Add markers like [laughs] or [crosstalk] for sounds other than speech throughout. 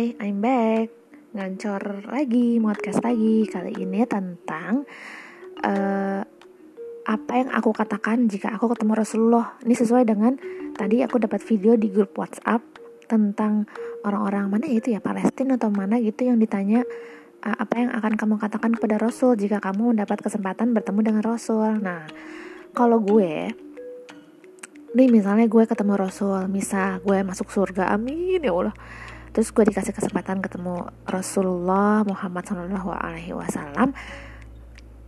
Hai, I'm back. Ngancor lagi, podcast lagi Kali ini tentang uh, Apa yang aku katakan jika aku ketemu Rasulullah. Ini sesuai dengan Tadi aku dapat video di grup WhatsApp Tentang orang-orang mana ya itu ya Palestina atau mana gitu yang ditanya uh, Apa yang akan kamu katakan kepada Rasul Jika kamu mendapat kesempatan bertemu dengan Rasul. Nah, kalau gue nih misalnya gue ketemu Rasul misal gue masuk surga amin ya Allah terus gue dikasih kesempatan ketemu Rasulullah Muhammad Wasallam.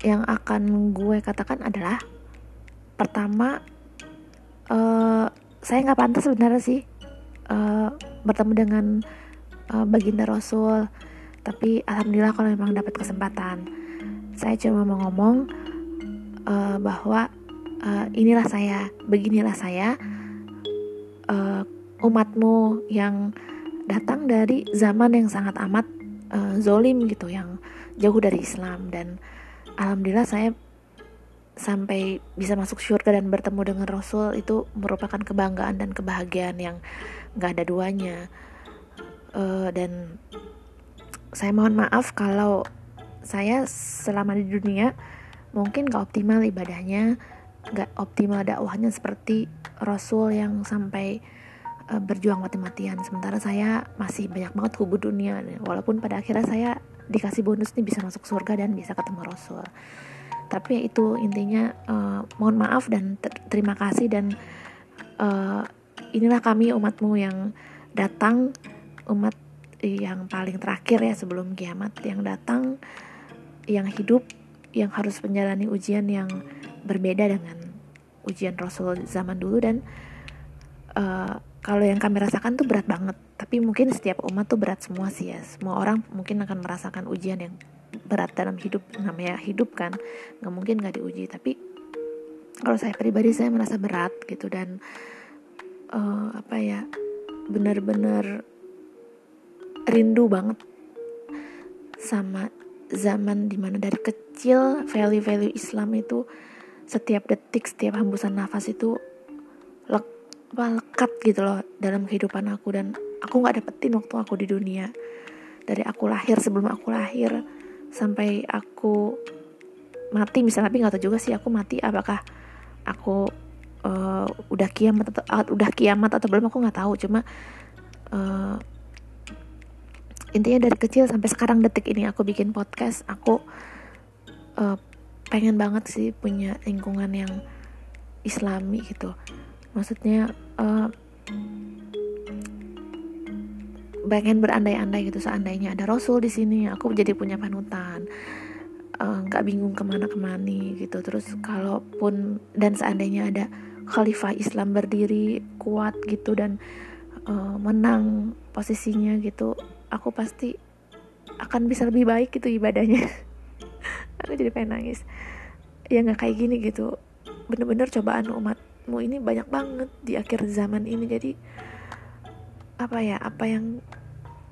Yang akan gue katakan adalah pertama uh, saya nggak pantas sebenarnya sih uh, bertemu dengan uh, baginda Rasul. Tapi alhamdulillah kalau memang dapat kesempatan. Saya cuma mau ngomong uh, bahwa uh, inilah saya, beginilah saya, uh, umatmu yang datang dari zaman yang sangat amat uh, zolim gitu, yang jauh dari Islam. Dan alhamdulillah saya sampai bisa masuk surga dan bertemu dengan Rasul itu merupakan kebanggaan dan kebahagiaan yang gak ada duanya. Uh, dan saya mohon maaf kalau saya selama di dunia mungkin gak optimal ibadahnya gak optimal dakwahnya seperti Rasul yang sampai uh, berjuang mati-matian. Sementara saya masih banyak banget kubu dunia. Walaupun pada akhirnya saya dikasih bonus nih bisa masuk surga dan bisa ketemu Rasul. Tapi ya itu intinya uh, mohon maaf dan ter terima kasih dan uh, inilah kami umatmu yang datang umat yang paling terakhir ya sebelum kiamat yang datang yang hidup yang harus menjalani ujian yang berbeda dengan ujian Rasul zaman dulu dan uh, kalau yang kami rasakan tuh berat banget. Tapi mungkin setiap umat tuh berat semua sih ya. Semua orang mungkin akan merasakan ujian yang berat dalam hidup namanya hidup kan. Nggak mungkin nggak diuji. Tapi kalau saya pribadi saya merasa berat gitu. Dan uh, apa ya benar-benar rindu banget sama zaman di mana dari kecil value-value Islam itu setiap detik setiap hembusan nafas itu lek, lekat gitu loh dalam kehidupan aku dan aku nggak dapetin waktu aku di dunia. Dari aku lahir sebelum aku lahir sampai aku mati misalnya tapi nggak tahu juga sih aku mati apakah aku uh, udah kiamat atau uh, udah kiamat atau belum aku nggak tahu. Cuma uh, intinya dari kecil sampai sekarang detik ini aku bikin podcast aku uh, pengen banget sih punya lingkungan yang islami gitu. Maksudnya uh, berandai-andai gitu seandainya ada rasul di sini aku jadi punya panutan. Eh, nggak uh, bingung ke mana kemani gitu. Terus kalaupun dan seandainya ada khalifah Islam berdiri kuat gitu dan uh, menang posisinya gitu aku pasti akan bisa lebih baik gitu ibadahnya. [laughs] Aku jadi pengen nangis. Ya nggak kayak gini gitu. Bener-bener cobaan umatmu ini banyak banget di akhir zaman ini. Jadi apa ya apa yang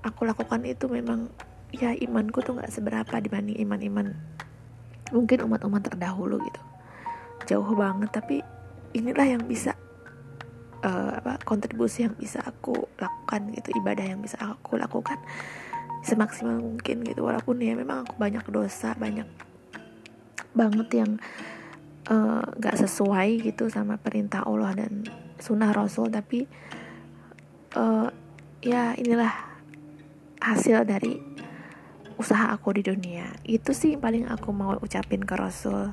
aku lakukan itu memang ya imanku tuh nggak seberapa dibanding iman-iman mungkin umat-umat terdahulu gitu. Jauh banget tapi inilah yang bisa uh, apa kontribusi yang bisa aku lakukan gitu ibadah yang bisa aku lakukan semaksimal mungkin gitu. Walaupun ya memang aku banyak dosa banyak banget yang uh, sesuai gitu sama perintah Allah dan sunnah Rasul tapi uh, ya inilah hasil dari usaha aku di dunia. Itu sih paling aku mau ucapin ke Rasul